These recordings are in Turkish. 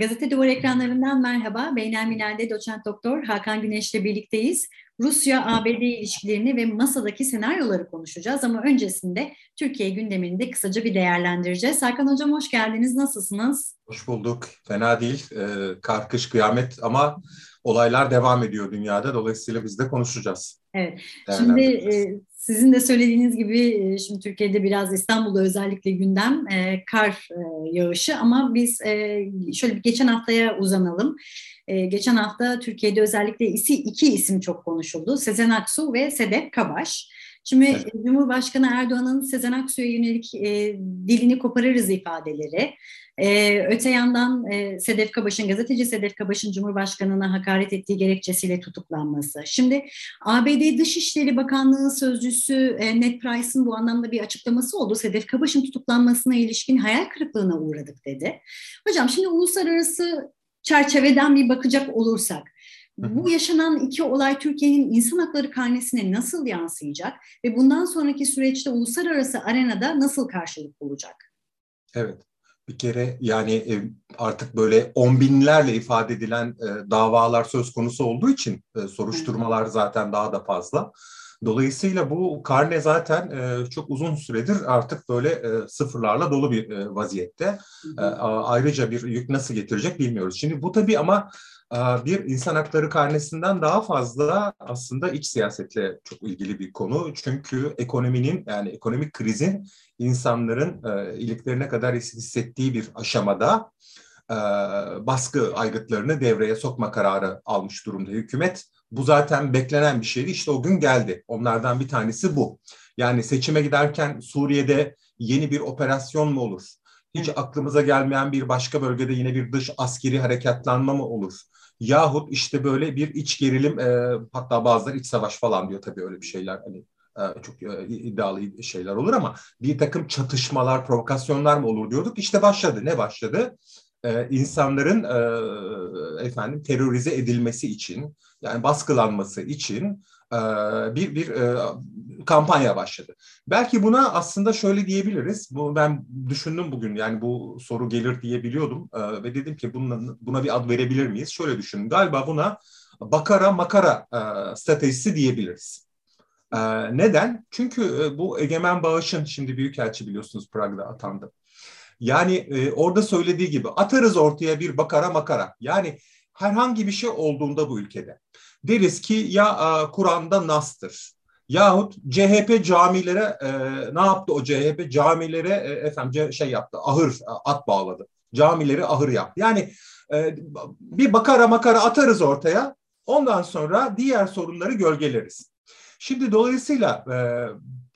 Gazete Duvar ekranlarından merhaba. Beynelmilal'de doçent doktor Hakan Güneş'le birlikteyiz. Rusya-ABD ilişkilerini ve masadaki senaryoları konuşacağız ama öncesinde Türkiye gündemini de kısaca bir değerlendireceğiz. Hakan Hocam hoş geldiniz. Nasılsınız? Hoş bulduk. Fena değil. Ee, karkış kıyamet ama olaylar devam ediyor dünyada. Dolayısıyla biz de konuşacağız. Evet. Şimdi e, sizin de söylediğiniz gibi e, şimdi Türkiye'de biraz İstanbul'da özellikle gündem e, kar e, yağışı ama biz şöyle bir geçen haftaya uzanalım. Geçen hafta Türkiye'de özellikle iki isim çok konuşuldu. Sezen Aksu ve Sedef Kabaş. Şimdi evet. Cumhurbaşkanı Erdoğan'ın Sezen Aksu'ya yönelik e, dilini koparırız ifadeleri. E, öte yandan e, Sedef Kabaş'ın, gazeteci Sedef Kabaş'ın Cumhurbaşkanı'na hakaret ettiği gerekçesiyle tutuklanması. Şimdi ABD Dışişleri Bakanlığı Sözcüsü e, Ned Price'ın bu anlamda bir açıklaması oldu. Sedef Kabaş'ın tutuklanmasına ilişkin hayal kırıklığına uğradık dedi. Hocam şimdi uluslararası çerçeveden bir bakacak olursak, bu yaşanan iki olay Türkiye'nin insan hakları karnesine nasıl yansıyacak ve bundan sonraki süreçte uluslararası arenada nasıl karşılık bulacak? Evet. Bir kere yani e, artık böyle on binlerle ifade edilen e, davalar söz konusu olduğu için e, soruşturmalar zaten daha da fazla. Dolayısıyla bu karne zaten çok uzun süredir artık böyle sıfırlarla dolu bir vaziyette. Ayrıca bir yük nasıl getirecek bilmiyoruz. Şimdi bu tabii ama bir insan hakları karnesinden daha fazla aslında iç siyasetle çok ilgili bir konu. Çünkü ekonominin yani ekonomik krizin insanların iliklerine kadar hissettiği bir aşamada baskı aygıtlarını devreye sokma kararı almış durumda hükümet. Bu zaten beklenen bir şeydi. İşte o gün geldi. Onlardan bir tanesi bu. Yani seçime giderken Suriye'de yeni bir operasyon mu olur? Hiç aklımıza gelmeyen bir başka bölgede yine bir dış askeri harekatlanma mı olur? Yahut işte böyle bir iç gerilim e, hatta bazıları iç savaş falan diyor tabii öyle bir şeyler hani e, çok e, iddialı şeyler olur ama bir takım çatışmalar, provokasyonlar mı olur diyorduk. İşte başladı. Ne başladı? Ee, insanların e, efendim terörize edilmesi için yani baskılanması için bir bir kampanya başladı. Belki buna aslında şöyle diyebiliriz. Bu ben düşündüm bugün yani bu soru gelir diye biliyordum ve dedim ki buna, buna bir ad verebilir miyiz? Şöyle düşünün. Galiba buna bakara makara stratejisi diyebiliriz. Neden? Çünkü bu Egemen Bağış'ın şimdi Büyükelçi biliyorsunuz Prag'da atandı. Yani orada söylediği gibi atarız ortaya bir bakara makara. Yani herhangi bir şey olduğunda bu ülkede deriz ki ya Kur'an'da nastır. Yahut CHP camilere e, ne yaptı o CHP camilere e, efendim şey yaptı ahır at bağladı. Camileri ahır yaptı. Yani e, bir bakara makara atarız ortaya. Ondan sonra diğer sorunları gölgeleriz. Şimdi dolayısıyla e,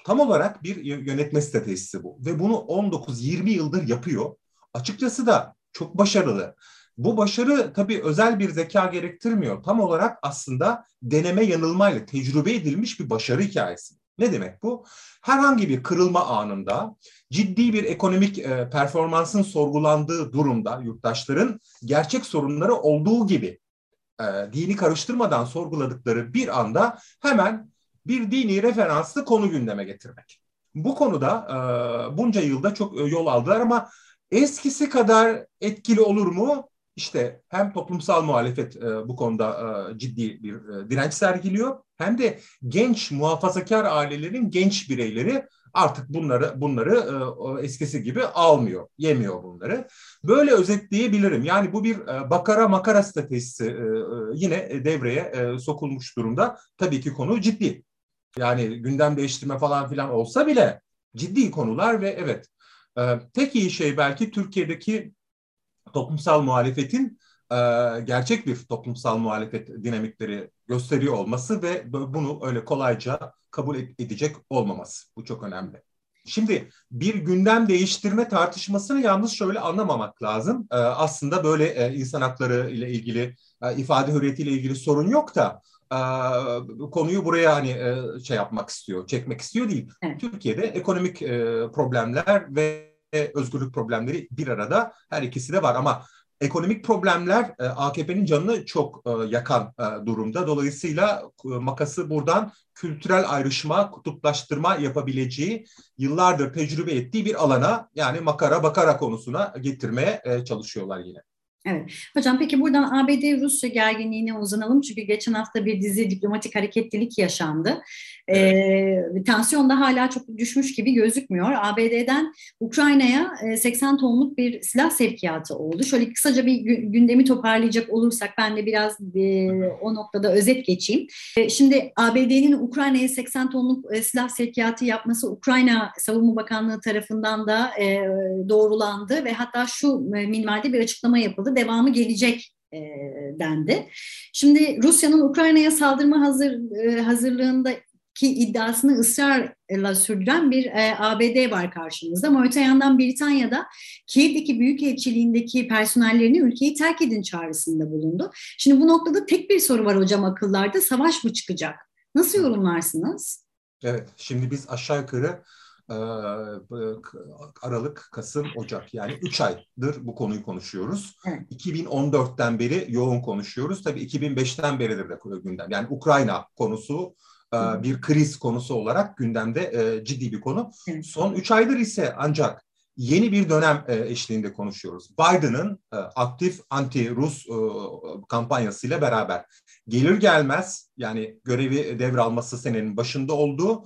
tam olarak bir yönetme stratejisi bu ve bunu 19-20 yıldır yapıyor. Açıkçası da çok başarılı. Bu başarı tabii özel bir zeka gerektirmiyor. Tam olarak aslında deneme yanılmayla tecrübe edilmiş bir başarı hikayesi. Ne demek bu? Herhangi bir kırılma anında ciddi bir ekonomik e, performansın sorgulandığı durumda yurttaşların gerçek sorunları olduğu gibi e, dini karıştırmadan sorguladıkları bir anda hemen bir dini referanslı konu gündeme getirmek. Bu konuda e, bunca yılda çok e, yol aldılar ama eskisi kadar etkili olur mu? İşte hem toplumsal muhalefet e, bu konuda e, ciddi bir e, direnç sergiliyor hem de genç muhafazakar ailelerin genç bireyleri artık bunları bunları e, eskisi gibi almıyor, yemiyor bunları. Böyle özetleyebilirim. Yani bu bir e, bakara makara stratejisi e, e, yine devreye e, sokulmuş durumda. Tabii ki konu ciddi. Yani gündem değiştirme falan filan olsa bile ciddi konular ve evet e, tek iyi şey belki Türkiye'deki toplumsal muhalefetin e, gerçek bir toplumsal muhalefet dinamikleri gösteriyor olması ve bunu öyle kolayca kabul edecek olmaması. Bu çok önemli. Şimdi bir gündem değiştirme tartışmasını yalnız şöyle anlamamak lazım. E, aslında böyle e, insan hakları ile ilgili, e, ifade hürriyeti ile ilgili sorun yok da konuyu buraya hani şey yapmak istiyor, çekmek istiyor değil. Evet. Türkiye'de ekonomik problemler ve özgürlük problemleri bir arada her ikisi de var ama ekonomik problemler e, AKP'nin canını çok e, yakan e, durumda. Dolayısıyla makası buradan kültürel ayrışma, kutuplaştırma yapabileceği yıllardır tecrübe ettiği bir alana yani makara bakara konusuna getirmeye çalışıyorlar yine. Evet. Hocam peki buradan ABD-Rusya gerginliğine uzanalım. Çünkü geçen hafta bir dizi diplomatik hareketlilik yaşandı. Evet. E, tansiyon da hala çok düşmüş gibi gözükmüyor. ABD'den Ukrayna'ya 80 tonluk bir silah sevkiyatı oldu. Şöyle kısaca bir gündemi toparlayacak olursak ben de biraz e, o noktada özet geçeyim. E, şimdi ABD'nin Ukrayna'ya 80 tonluk e, silah sevkiyatı yapması Ukrayna Savunma Bakanlığı tarafından da e, doğrulandı ve hatta şu e, minvalde bir açıklama yapıldı. Devamı gelecek e, dendi. Şimdi Rusya'nın Ukrayna'ya saldırma hazır e, hazırlığında ki iddiasını ısrarla sürdüren bir e, ABD var karşımızda. Ama öte yandan Britanya'da Kiev'deki Büyükelçiliğindeki personellerini ülkeyi terk edin çağrısında bulundu. Şimdi bu noktada tek bir soru var hocam akıllarda. Savaş mı çıkacak? Nasıl yorumlarsınız? Evet, şimdi biz aşağı yukarı Aralık, Kasım, Ocak yani 3 aydır bu konuyu konuşuyoruz. Evet. 2014'ten beri yoğun konuşuyoruz. Tabii 2005'ten beridir de gündem. Yani Ukrayna konusu e, bir kriz konusu olarak gündemde e, ciddi bir konu. Son 3 aydır ise ancak yeni bir dönem e, eşliğinde konuşuyoruz. Biden'ın aktif anti-Rus kampanyasıyla beraber gelir gelmez yani görevi devralması senenin başında olduğu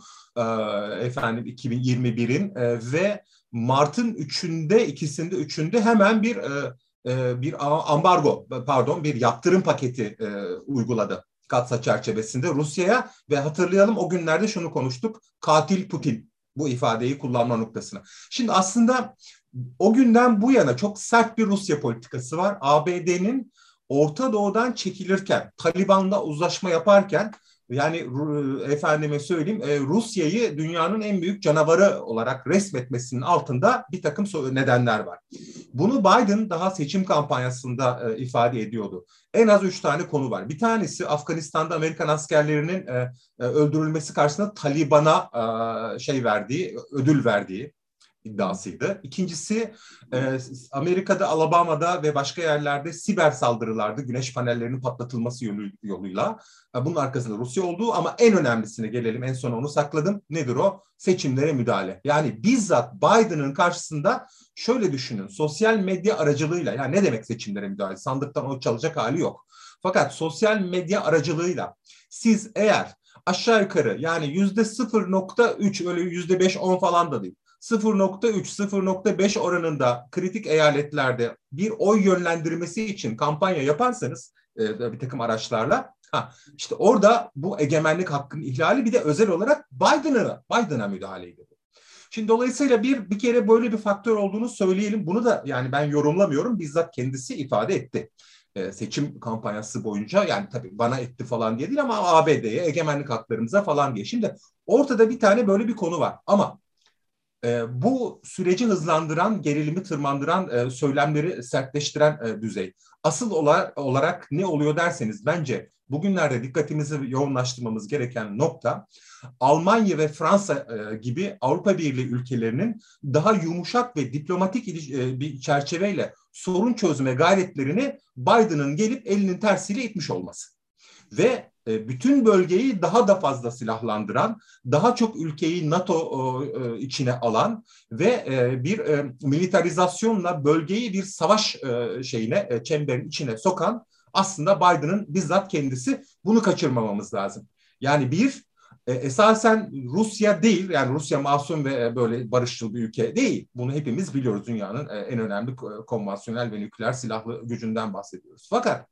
efendim 2021'in ve Mart'ın 3'ünde ikisinde üçünde hemen bir bir ambargo pardon bir yaptırım paketi uyguladı Katsa çerçevesinde Rusya'ya ve hatırlayalım o günlerde şunu konuştuk. Katil Putin bu ifadeyi kullanma noktasına. Şimdi aslında o günden bu yana çok sert bir Rusya politikası var. ABD'nin Orta Doğu'dan çekilirken, Taliban'la uzlaşma yaparken yani efendime söyleyeyim e, Rusya'yı dünyanın en büyük canavarı olarak resmetmesinin altında bir takım nedenler var. Bunu Biden daha seçim kampanyasında e, ifade ediyordu. En az üç tane konu var. Bir tanesi Afganistan'da Amerikan askerlerinin e, öldürülmesi karşısında Taliban'a şey verdiği, ödül verdiği iddiasıydı. İkincisi e, Amerika'da, Alabama'da ve başka yerlerde siber saldırılardı. Güneş panellerinin patlatılması yolu, yoluyla. E, bunun arkasında Rusya olduğu ama en önemlisine gelelim. En son onu sakladım. Nedir o? Seçimlere müdahale. Yani bizzat Biden'ın karşısında şöyle düşünün. Sosyal medya aracılığıyla yani ne demek seçimlere müdahale? Sandıktan o çalacak hali yok. Fakat sosyal medya aracılığıyla siz eğer aşağı yukarı yani yüzde 0.3 öyle yüzde 5-10 falan da değil 0.3-0.5 oranında kritik eyaletlerde bir oy yönlendirmesi için kampanya yaparsanız e, bir takım araçlarla ha, işte orada bu egemenlik hakkının ihlali bir de özel olarak Biden'a Biden'a müdahale ediyor. Şimdi dolayısıyla bir bir kere böyle bir faktör olduğunu söyleyelim. Bunu da yani ben yorumlamıyorum. Bizzat kendisi ifade etti e, seçim kampanyası boyunca yani tabii bana etti falan diye değil ama ABD'ye egemenlik haklarımıza falan diye. Şimdi ortada bir tane böyle bir konu var ama e, bu süreci hızlandıran, gerilimi tırmandıran, e, söylemleri sertleştiren e, düzey. Asıl olarak, ne oluyor derseniz bence bugünlerde dikkatimizi yoğunlaştırmamız gereken nokta Almanya ve Fransa e, gibi Avrupa Birliği ülkelerinin daha yumuşak ve diplomatik e, bir çerçeveyle sorun çözme gayretlerini Biden'ın gelip elinin tersiyle itmiş olması. Ve bütün bölgeyi daha da fazla silahlandıran, daha çok ülkeyi NATO e, içine alan ve e, bir militarizasyonla bölgeyi bir savaş şeyine, çemberin içine sokan aslında Biden'ın bizzat kendisi bunu kaçırmamamız lazım. Yani bir esasen Rusya değil yani Rusya masum ve böyle barışçıl bir ülke değil. Bunu hepimiz biliyoruz dünyanın en önemli konvansiyonel ve nükleer silahlı gücünden bahsediyoruz. Fakat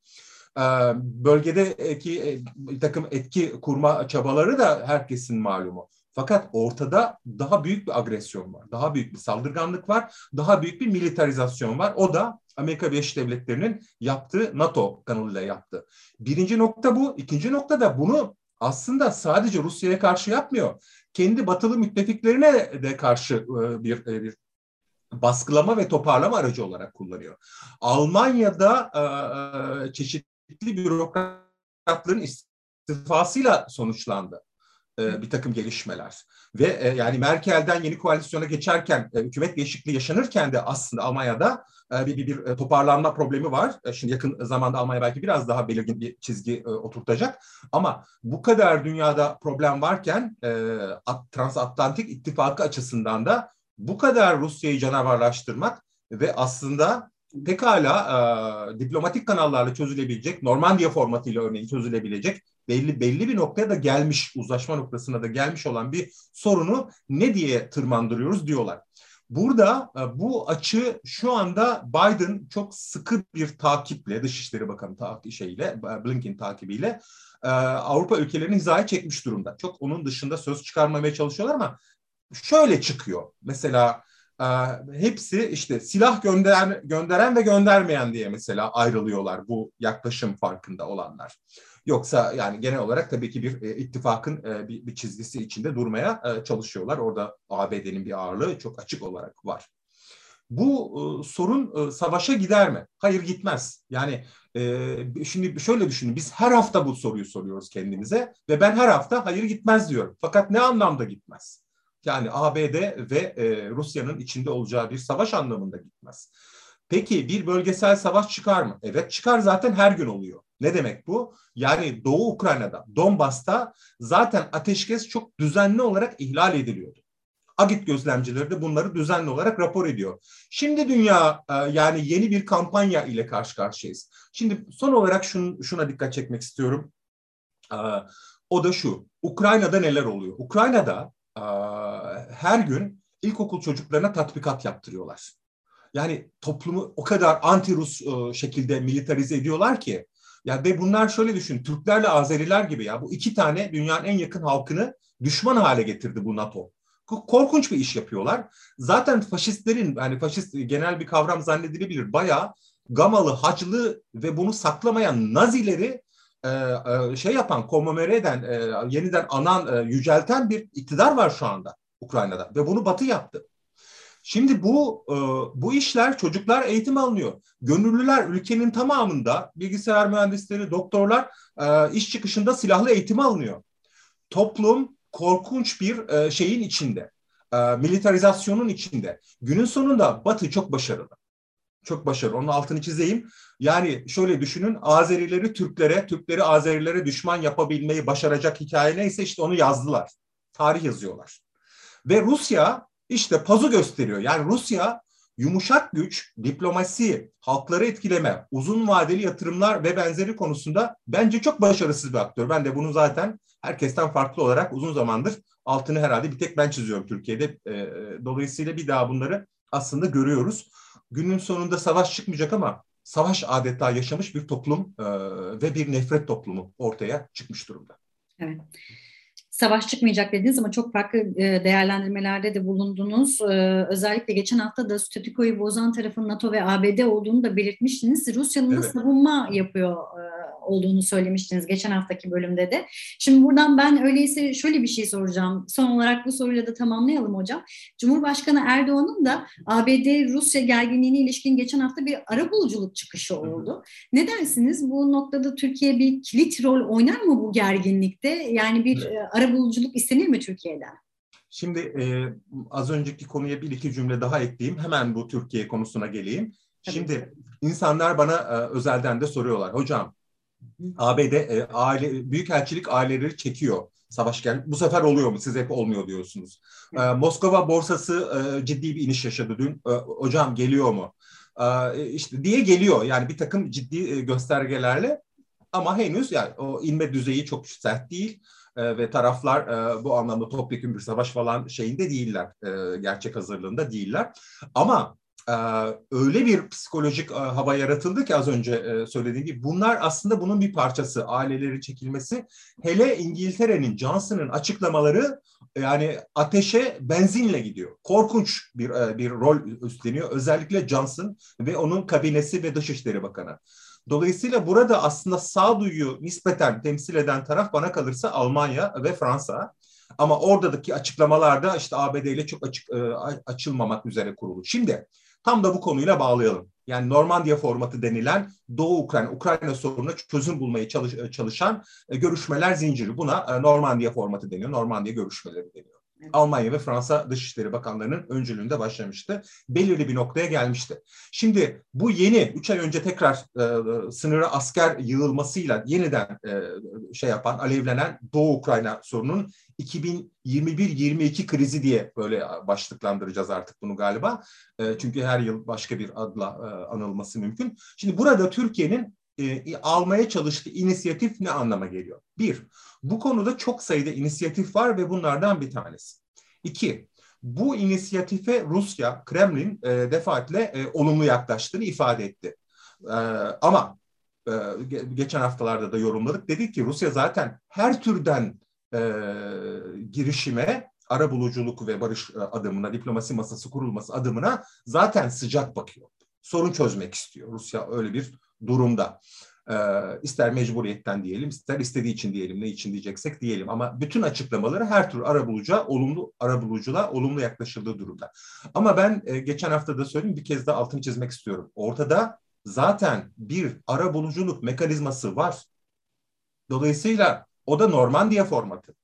bölgedeki e, bir takım etki kurma çabaları da herkesin malumu. Fakat ortada daha büyük bir agresyon var, daha büyük bir saldırganlık var, daha büyük bir militarizasyon var. O da Amerika Birleşik Devletleri'nin yaptığı NATO kanalıyla yaptı. Birinci nokta bu. İkinci nokta da bunu aslında sadece Rusya'ya karşı yapmıyor. Kendi batılı müttefiklerine de karşı e, bir, e, bir baskılama ve toparlama aracı olarak kullanıyor. Almanya'da çeşitli çeşitli bürokratların istifasıyla sonuçlandı e, bir takım gelişmeler. Ve e, yani Merkel'den yeni koalisyona geçerken, e, hükümet değişikliği yaşanırken de aslında Almanya'da e, bir, bir, bir toparlanma problemi var. E, şimdi yakın zamanda Almanya belki biraz daha belirgin bir çizgi e, oturtacak. Ama bu kadar dünyada problem varken e, transatlantik ittifakı açısından da bu kadar Rusya'yı canavarlaştırmak ve aslında pekala e, diplomatik kanallarla çözülebilecek, Normandiya formatıyla örneğin çözülebilecek belli belli bir noktaya da gelmiş, uzlaşma noktasına da gelmiş olan bir sorunu ne diye tırmandırıyoruz diyorlar. Burada e, bu açı şu anda Biden çok sıkı bir takiple, Dışişleri Bakanı takip şeyle, Blinken takibiyle e, Avrupa ülkelerini hizaya çekmiş durumda. Çok onun dışında söz çıkarmamaya çalışıyorlar ama şöyle çıkıyor. Mesela e, hepsi işte silah gönderen, gönderen ve göndermeyen diye mesela ayrılıyorlar bu yaklaşım farkında olanlar. Yoksa yani genel olarak tabii ki bir e, ittifakın e, bir, bir çizgisi içinde durmaya e, çalışıyorlar. Orada ABD'nin bir ağırlığı çok açık olarak var. Bu e, sorun e, savaşa gider mi? Hayır gitmez. Yani e, şimdi şöyle düşünün biz her hafta bu soruyu soruyoruz kendimize ve ben her hafta hayır gitmez diyorum. Fakat ne anlamda gitmez? Yani ABD ve e, Rusya'nın içinde olacağı bir savaş anlamında gitmez. Peki bir bölgesel savaş çıkar mı? Evet çıkar zaten her gün oluyor. Ne demek bu? Yani Doğu Ukrayna'da, Donbas'ta zaten ateşkes çok düzenli olarak ihlal ediliyordu. Agit gözlemcileri de bunları düzenli olarak rapor ediyor. Şimdi dünya e, yani yeni bir kampanya ile karşı karşıyayız. Şimdi son olarak şun, şuna dikkat çekmek istiyorum. E, o da şu, Ukrayna'da neler oluyor? Ukrayna'da her gün ilkokul çocuklarına tatbikat yaptırıyorlar. Yani toplumu o kadar anti-Rus şekilde militarize ediyorlar ki ya ve bunlar şöyle düşün, Türklerle Azeriler gibi ya bu iki tane dünyanın en yakın halkını düşman hale getirdi bu NATO. Korkunç bir iş yapıyorlar. Zaten faşistlerin yani faşist genel bir kavram zannedilebilir. Bayağı gamalı, haclı ve bunu saklamayan Nazileri e, e, şey yapan, komemore eden, e, yeniden anan, e, yücelten bir iktidar var şu anda Ukrayna'da ve bunu Batı yaptı. Şimdi bu e, bu işler çocuklar eğitim alınıyor. Gönüllüler ülkenin tamamında bilgisayar mühendisleri, doktorlar e, iş çıkışında silahlı eğitim alınıyor. Toplum korkunç bir e, şeyin içinde, e, militarizasyonun içinde. Günün sonunda Batı çok başarılı. Çok başarılı. Onun altını çizeyim. Yani şöyle düşünün Azerileri Türklere, Türkleri Azerilere düşman yapabilmeyi başaracak hikaye neyse işte onu yazdılar. Tarih yazıyorlar. Ve Rusya işte pazu gösteriyor. Yani Rusya yumuşak güç, diplomasi, halkları etkileme, uzun vadeli yatırımlar ve benzeri konusunda bence çok başarısız bir aktör. Ben de bunu zaten herkesten farklı olarak uzun zamandır altını herhalde bir tek ben çiziyorum Türkiye'de. E, dolayısıyla bir daha bunları aslında görüyoruz. Günün sonunda savaş çıkmayacak ama savaş adeta yaşamış bir toplum e, ve bir nefret toplumu ortaya çıkmış durumda. Evet savaş çıkmayacak dediniz ama çok farklı e, değerlendirmelerde de bulundunuz. E, özellikle geçen hafta da statükoyu bozan tarafın NATO ve ABD olduğunu da belirtmiştiniz. Rusya'nın evet. da savunma yapıyor e, olduğunu söylemiştiniz geçen haftaki bölümde de. Şimdi buradan ben öyleyse şöyle bir şey soracağım. Son olarak bu soruyla da tamamlayalım hocam. Cumhurbaşkanı Erdoğan'ın da ABD-Rusya gerginliğine ilişkin geçen hafta bir ara buluculuk çıkışı oldu. Ne dersiniz? Bu noktada Türkiye bir kilit rol oynar mı bu gerginlikte? Yani bir evet. ara buluculuk istenir mi Türkiye'den? Şimdi e, az önceki konuya bir iki cümle daha ekleyeyim. Hemen bu Türkiye konusuna geleyim. Şimdi insanlar bana e, özelden de soruyorlar. Hocam ABD e, aile büyükelçilik aileleri çekiyor savaş gel. Bu sefer oluyor mu? Siz hep olmuyor diyorsunuz. E, Moskova borsası e, ciddi bir iniş yaşadı dün. E, hocam geliyor mu? E, işte diye geliyor. Yani bir takım ciddi e, göstergelerle ama henüz yani o inme düzeyi çok sert değil. E, ve taraflar e, bu anlamda topyekun bir savaş falan şeyinde değiller. E, gerçek hazırlığında değiller. Ama e, öyle bir psikolojik e, hava yaratıldı ki az önce e, söylediğim gibi bunlar aslında bunun bir parçası aileleri çekilmesi hele İngiltere'nin Johnson'ın açıklamaları yani ateşe benzinle gidiyor. Korkunç bir e, bir rol üstleniyor özellikle Johnson ve onun kabinesi ve Dışişleri Bakanı. Dolayısıyla burada aslında sağduyu nispeten temsil eden taraf bana kalırsa Almanya ve Fransa. Ama oradaki açıklamalarda işte ABD ile çok açık e, açılmamak üzere kurulu. Şimdi Tam da bu konuyla bağlayalım. Yani Normandiya formatı denilen Doğu Ukrayna, Ukrayna sorununa çözüm bulmaya çalış, çalışan e, görüşmeler zinciri. Buna e, Normandiya formatı deniyor, Normandiya görüşmeleri deniyor. Almanya ve Fransa Dışişleri Bakanlarının öncülüğünde başlamıştı. Belirli bir noktaya gelmişti. Şimdi bu yeni 3 ay önce tekrar e, sınıra asker yığılmasıyla yeniden e, şey yapan, alevlenen Doğu Ukrayna sorunun 2021-22 krizi diye böyle başlıklandıracağız artık bunu galiba. E, çünkü her yıl başka bir adla e, anılması mümkün. Şimdi burada Türkiye'nin e, almaya çalıştığı inisiyatif ne anlama geliyor? Bir, bu konuda çok sayıda inisiyatif var ve bunlardan bir tanesi. İki, bu inisiyatife Rusya, Kremlin e, defaatle e, olumlu yaklaştığını ifade etti. E, ama e, geçen haftalarda da yorumladık. Dedik ki Rusya zaten her türden e, girişime, ara buluculuk ve barış e, adımına, diplomasi masası kurulması adımına zaten sıcak bakıyor. Sorun çözmek istiyor. Rusya öyle bir durumda. E, ister mecburiyetten diyelim, ister istediği için diyelim, ne için diyeceksek diyelim. Ama bütün açıklamaları her tür arabulucuya, olumlu arabuluculuğa olumlu yaklaşıldığı durumda. Ama ben e, geçen hafta da söyledim, bir kez daha altını çizmek istiyorum. Ortada zaten bir arabuluculuk mekanizması var. Dolayısıyla o da Normandiya formatı.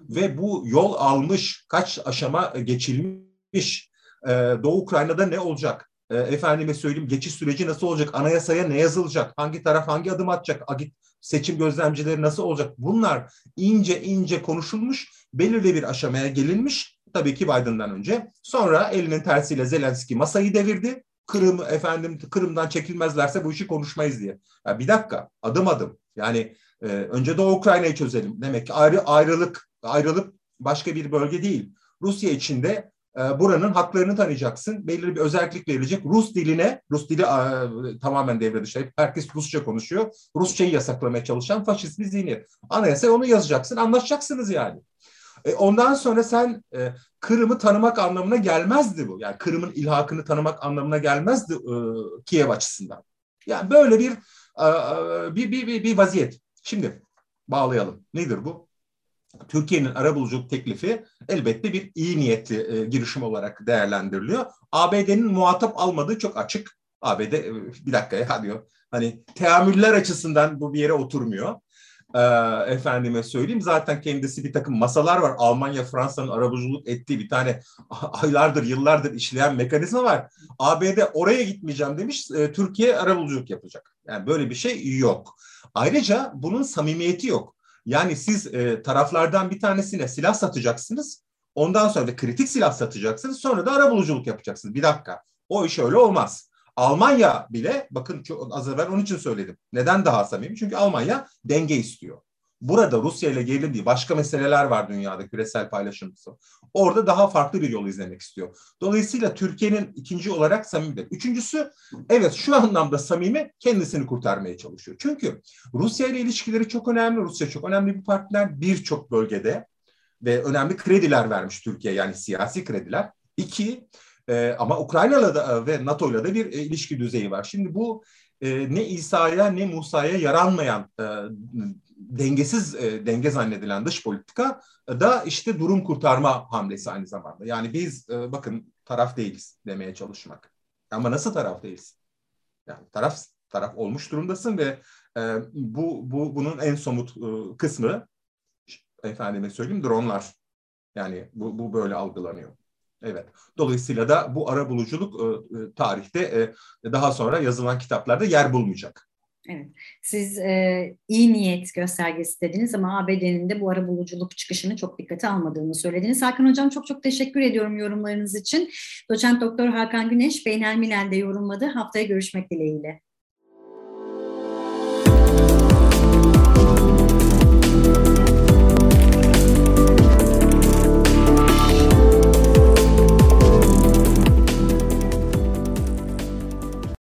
Ve bu yol almış, kaç aşama geçilmiş, e, Doğu Ukrayna'da ne olacak? E, efendime söyleyeyim geçiş süreci nasıl olacak? Anayasaya ne yazılacak? Hangi taraf hangi adım atacak? Agit seçim gözlemcileri nasıl olacak? Bunlar ince ince konuşulmuş, belirli bir aşamaya gelinmiş. Tabii ki Biden'dan önce. Sonra elinin tersiyle Zelenski masayı devirdi. Kırım efendim Kırım'dan çekilmezlerse bu işi konuşmayız diye. Ya bir dakika, adım adım. Yani e, önce Doğu Ukrayna'yı çözelim. Demek ki ayrı ayrılık ayrılıp başka bir bölge değil. Rusya içinde buranın haklarını tanıyacaksın. Belirli bir özellik verilecek. Rus diline, Rus dili tamamen devre dışı. Herkes Rusça konuşuyor. Rusçayı yasaklamaya çalışan faşist bir zihniyet. Anayasa onu yazacaksın, anlaşacaksınız yani. E, ondan sonra sen e, Kırım'ı tanımak anlamına gelmezdi bu. Yani Kırım'ın ilhakını tanımak anlamına gelmezdi e, Kiev açısından. Yani böyle bir, bir, bir, bir, bir vaziyet. Şimdi bağlayalım. Nedir bu? Türkiye'nin arabuluculuk teklifi elbette bir iyi niyetli e, girişim olarak değerlendiriliyor. ABD'nin muhatap almadığı çok açık. ABD e, bir dakika ya diyor. Hani teamüller açısından bu bir yere oturmuyor. E, efendime söyleyeyim zaten kendisi bir takım masalar var. Almanya, Fransa'nın arabuluculuk ettiği bir tane aylardır, yıllardır işleyen mekanizma var. ABD oraya gitmeyeceğim demiş. E, Türkiye arabuluculuk yapacak. Yani böyle bir şey yok. Ayrıca bunun samimiyeti yok. Yani siz e, taraflardan bir tanesine silah satacaksınız. Ondan sonra da kritik silah satacaksınız. Sonra da arabuluculuk yapacaksınız. Bir dakika. O iş öyle olmaz. Almanya bile bakın çok az evvel onun için söyledim. Neden daha samimi? Çünkü Almanya denge istiyor. Burada Rusya ile gerilim değil başka meseleler var dünyada küresel paylaşımcısı. Orada daha farklı bir yol izlemek istiyor. Dolayısıyla Türkiye'nin ikinci olarak samimi. Üçüncüsü evet şu anlamda samimi kendisini kurtarmaya çalışıyor. Çünkü Rusya ile ilişkileri çok önemli. Rusya çok önemli bir partner birçok bölgede ve önemli krediler vermiş Türkiye yani siyasi krediler. İki e, ama Ukrayna'la da ve NATO'yla da bir e, ilişki düzeyi var. Şimdi bu e, ne İsa'ya ne Musa'ya yaranmayan e, dengesiz e, denge zannedilen dış politika da işte durum kurtarma hamlesi aynı zamanda. Yani biz e, bakın taraf değiliz demeye çalışmak. Ama nasıl taraf değiliz? Yani taraf taraf olmuş durumdasın ve bu bu bunun en somut kısmı efendime söyleyeyim dronlar. Yani bu bu böyle algılanıyor. Evet. Dolayısıyla da bu ara buluculuk e, e, tarihte e, daha sonra yazılan kitaplarda yer bulmayacak. Evet. Siz e, iyi niyet göstergesi dediniz ama ABD'nin de bu ara buluculuk çıkışını çok dikkate almadığını söylediniz. Hakan Hocam çok çok teşekkür ediyorum yorumlarınız için. Doçent Doktor Hakan Güneş Beynel Milel'de yorumladı. Haftaya görüşmek dileğiyle.